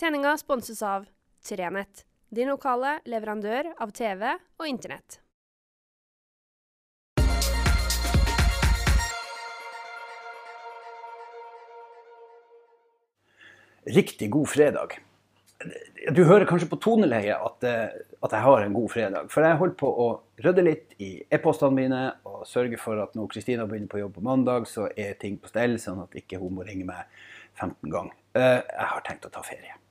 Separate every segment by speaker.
Speaker 1: Sendinga sponses av Trenett, din lokale leverandør av TV og Internett.
Speaker 2: Riktig god fredag. Du hører kanskje på toneleiet at, eh, at jeg har en god fredag. For jeg holder på å rydde litt i e-postene mine og sørge for at når Kristina begynner på jobb på mandag, så er ting på stell, sånn at ikke hun må ringe meg 15 ganger. Eh, Jeg har tenkt å ta ferie.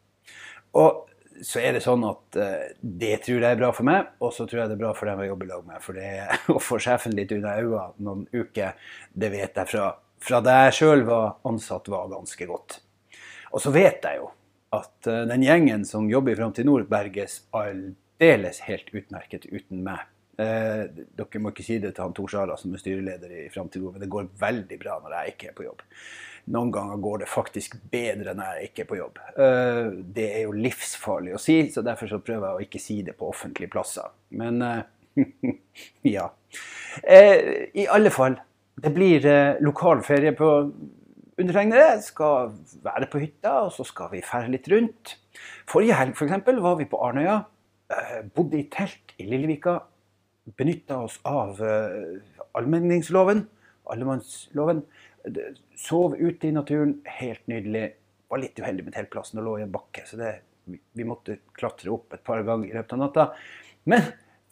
Speaker 2: Og så er det sånn at eh, det tror jeg er bra for meg, og så tror jeg det er bra for dem jeg jobber i lag med. For det å få sjefen litt unna øynene noen uker, det vet jeg fra, fra da jeg sjøl var ansatt, var ganske godt. Og så vet jeg jo at eh, den gjengen som jobber i Framtid Nord, berges aldeles helt utmerket uten meg. Eh, dere må ikke si det til han Tor Sara som er styreleder i Framtid men det går veldig bra når jeg ikke er på jobb. Noen ganger går det faktisk bedre når jeg ikke er på jobb. Eh, det er jo livsfarlig å si, så derfor så prøver jeg å ikke si det på offentlige plasser. Men eh, ja. Eh, I alle fall, det blir eh, lokal ferie på undertegnede. Skal være på hytta, og så skal vi ferde litt rundt. Forrige helg for eksempel, var vi på Arnøya. eh, Bodde i telt i Lillevika. Benytta oss av eh, allmenningsloven, allemannsloven. Sov ute i naturen, helt nydelig. Var litt uheldig med teltplassen og lå i en bakke, så det, vi- måtte klatre opp et par ganger i løpet av natta. Men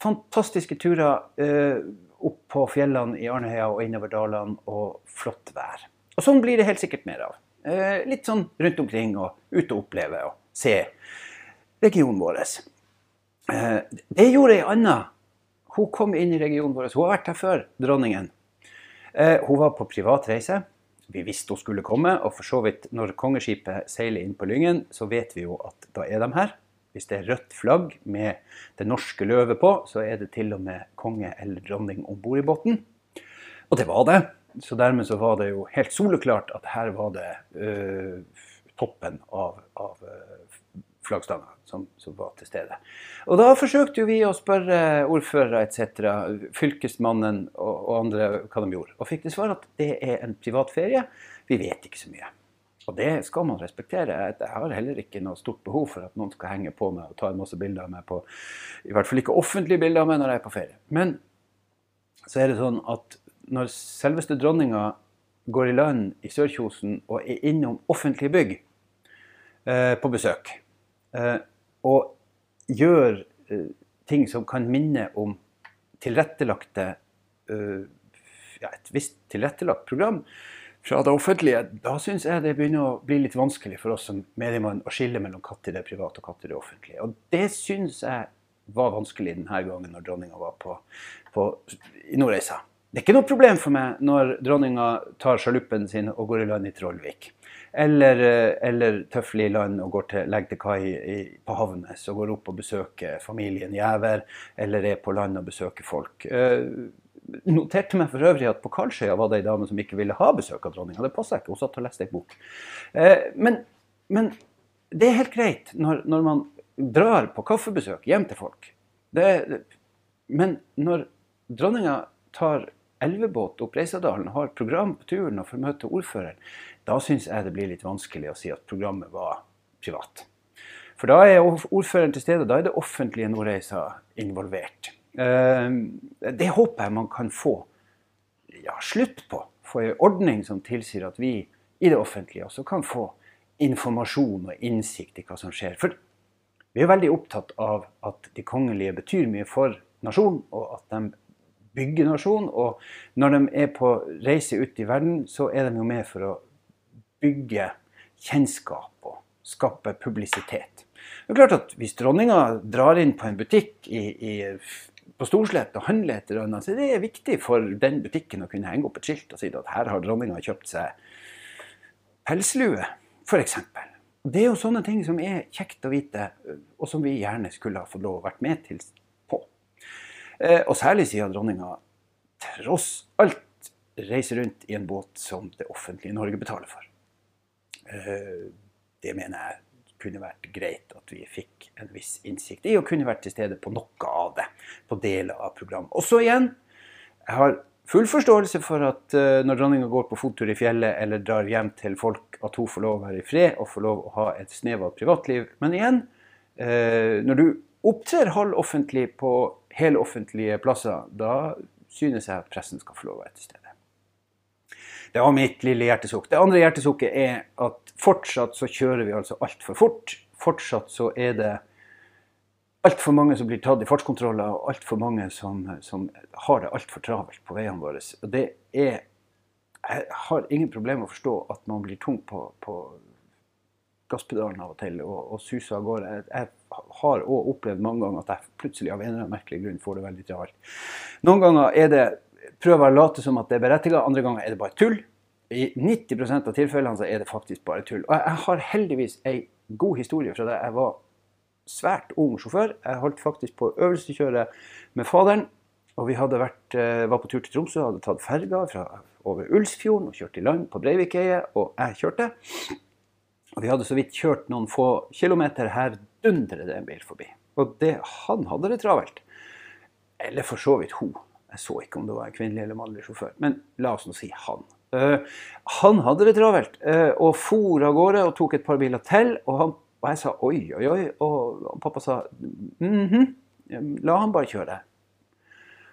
Speaker 2: fantastiske turer eh, opp på fjellene i Arnøya og innover dalene, og flott vær. Og sånn blir det helt sikkert mer av. Eh, litt sånn rundt omkring og ut og oppleve og se regionen vår. Eh, det gjorde ei anna. Hun kom inn i regionen vår. Hun har vært her før, dronningen. Eh, hun var på privat reise. Vi visste hun skulle komme, og for så vidt når kongeskipet seiler inn på Lyngen, så vet vi jo at da er de her. Hvis det er rødt flagg med det norske løvet på, så er det til og med konge eller dronning om bord i båten. Og det var det. Så dermed så var det jo helt soleklart at her var det uh, toppen av, av øh, flaggstanga som, som var til stede. Og da forsøkte jo vi å spørre ordførere etc., fylkesmannen og, og andre hva de gjorde, og fikk til svar at det er en privat ferie. Vi vet ikke så mye. Og det skal man respektere. Jeg har heller ikke noe stort behov for at noen skal henge på meg og ta en masse bilder av meg på I hvert fall ikke offentlige bilder av meg når jeg er på ferie. Men så er det sånn at når selveste dronninga går i land i Sørkjosen og er innom offentlige bygg eh, på besøk, og gjør eh, ting som kan minne om tilrettelagte eh, ja, et visst tilrettelagt program fra det offentlige, da syns jeg det begynner å bli litt vanskelig for oss som mediemann å skille mellom katt i det private og katt i det offentlige. Og det syns jeg var vanskelig denne gangen når dronninga var på, på, i Nordreisa. Det er ikke noe problem for meg når dronninga tar sjaluppen sin og går i land i Trollvik. Eller, eh, eller tøfler i land og til, legger til kai på Havnes og går opp og besøker familien Gjæver, eller er på land og besøker folk. Eh, noterte meg for øvrig at på Karlsøya var det ei dame som ikke ville ha besøk av dronninga. Det passa ikke, hun satt og leste ei bok. Eh, men, men det er helt greit når, når man drar på kaffebesøk hjem til folk. Det, men når dronninga tar elvebåt opp Reisadalen, har program på turen og får møte ordføreren, da syns jeg det blir litt vanskelig å si at programmet var privat. For da er ordføreren til stede, da er det offentlige Nordreisa involvert. Eh, Det håper jeg man kan få ja, slutt på. Få en ordning som tilsier at vi i det offentlige også kan få informasjon og innsikt i hva som skjer. For vi er veldig opptatt av at de kongelige betyr mye for nasjonen, og at de bygger nasjon. Og når de er på reise ut i verden, så er de jo med for å bygge kjennskap og skape publisitet. Det er klart at Hvis dronninga drar inn på en butikk i, i, på Storslett og handler et eller så er det viktig for den butikken å kunne henge opp et skilt og si at her har dronninga kjøpt seg pelslue, f.eks. Det er jo sånne ting som er kjekt å vite, og som vi gjerne skulle ha fått lov å vært med til Og særlig siden dronninga tross alt reiser rundt i en båt som det offentlige Norge betaler for. Eh, Det mener jeg kunne vært greit at vi fikk en viss innsikt i, og kunne vært til stede på noe av det. På deler av programmet. Og så igjen, jeg har full forståelse for at uh, når dronninga går på fottur i fjellet eller drar hjem til folk, at hun får lov å være i fred og får lov å ha et snev av privatliv. Men igjen, når du opptrer halvoffentlig på heloffentlige plasser, da synes jeg at pressen skal få lov å være til stede. Det var mitt lille hjertesukk. Det andre hjertesukket er at fortsatt så kjører vi altså altfor fort. Fortsatt så er det altfor mange som blir tatt i fartskontroller, og altfor mange som, som, har det altfor travelt på veiene våre. Og det er Jeg har ingen problemer med å forstå at man blir tung på, på gasspedalen av og til og, og suser av gårde. Jeg, jeg har òg opplevd mange ganger at jeg plutselig av en eller annen merkelig grunn får det veldig travelt. Noen ganger er det prøver å late som at det er berettiget, andre ganger er det bare tull. I 90 av tilfellene så er det faktisk bare tull. Og jeg har heldigvis ei god historie fra da jeg var svært ung sjåfør. Jeg holdt faktisk på øvelseskjøret med faderen. Og vi vært, eh, var på tur til Tromsø, hadde tatt ferga over Ulsfjorden og kjørt i land på Breivikeiet. Og jeg kjørte. Og vi hadde så vidt kjørt noen få kilometer. Her dundret det en bil forbi. Og det, han hadde det travelt. Eller for så vidt hun. Jeg så ikke om det var en kvinnelig eller mannlig sjåfør, men la oss nå si han. Uh, han hadde det travelt uh, og for av gårde og tok et par biler til. Og, han, og jeg sa oi, oi, oi. Og pappa sa mm -hmm, la han bare kjøre.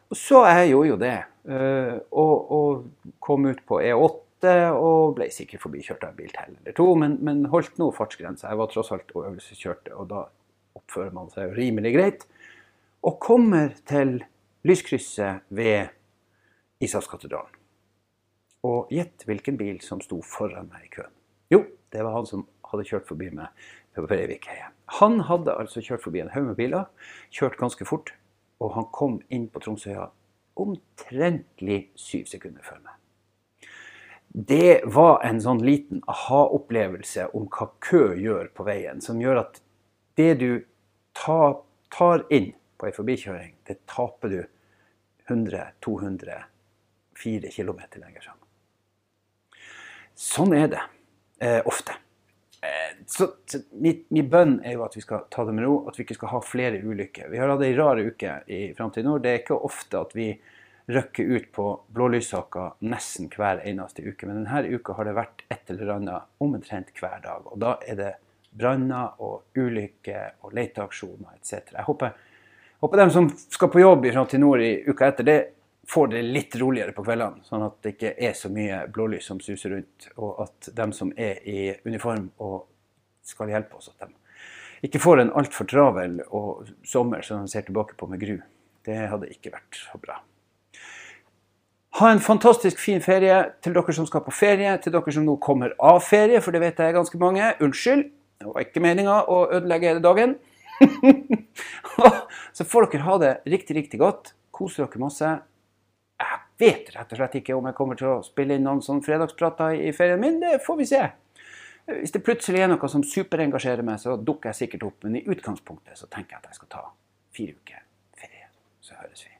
Speaker 2: Og så jeg gjorde jo det. Uh, og, og, kom ut på E8 og ble sikkert forbikjørt av en bil til eller to, men, men holdt nå fartsgrensa. Jeg var tross alt og øvelseskjørte, og da oppfører man seg rimelig greit. Og kommer til lyskrysset ved Isakskatedralen. Og gjett hvilken bil som sto foran meg i køen. Jo, det var han som hadde kjørt forbi meg på Breivikheia. Han hadde altså kjørt forbi en haug med biler, kjørt ganske fort, og han kom inn på Tromsøya omtrentlig syv sekunder før meg. Det var en sånn liten aha-opplevelse om hva kø gjør på veien, som gjør at det du tar, inn på ei forbikjøring, det taper du 100-200 4 km lenger fram. Sånn er det eh, ofte. Eh, så, så min, min, bønn er jo at vi skal ta det med ro, at vi ikke skal ha flere ulykker. Vi har hatt ei rar uke i Framtid Nord. Det er ikke ofte at vi røkker ut på blålyssaker nesten hver eneste uke. Men denne uka har det vært et eller annet omtrent hver dag. Og da er det branner og ulykker og leteaksjoner etc. Jeg håper Håper de som skal på jobb i nord i uka etter, det får det litt roligere på kveldene. Sånn at det ikke er så mye blålys som suser rundt. Og at de som er i uniform og skal hjelpe oss, at de ikke får en altfor travel og sommer som de ser tilbake på med gru. Det hadde ikke vært så bra. Ha en fantastisk fin ferie til dere som skal på ferie, til dere som nå kommer av ferie, for det vet jeg er ganske mange. Unnskyld, det var ikke meninga å ødelegge dagen. så får dere ha det riktig, riktig godt. Kos dere masse. Jeg vet rett og slett ikke om jeg kommer til å spille inn noen sånne fredagsprater i ferien min. Det får vi se. Hvis det plutselig er noe som superengasjerer meg, så dukker jeg sikkert opp. Men i utgangspunktet så tenker jeg at jeg skal ta fire uker ferie. Så høres vi.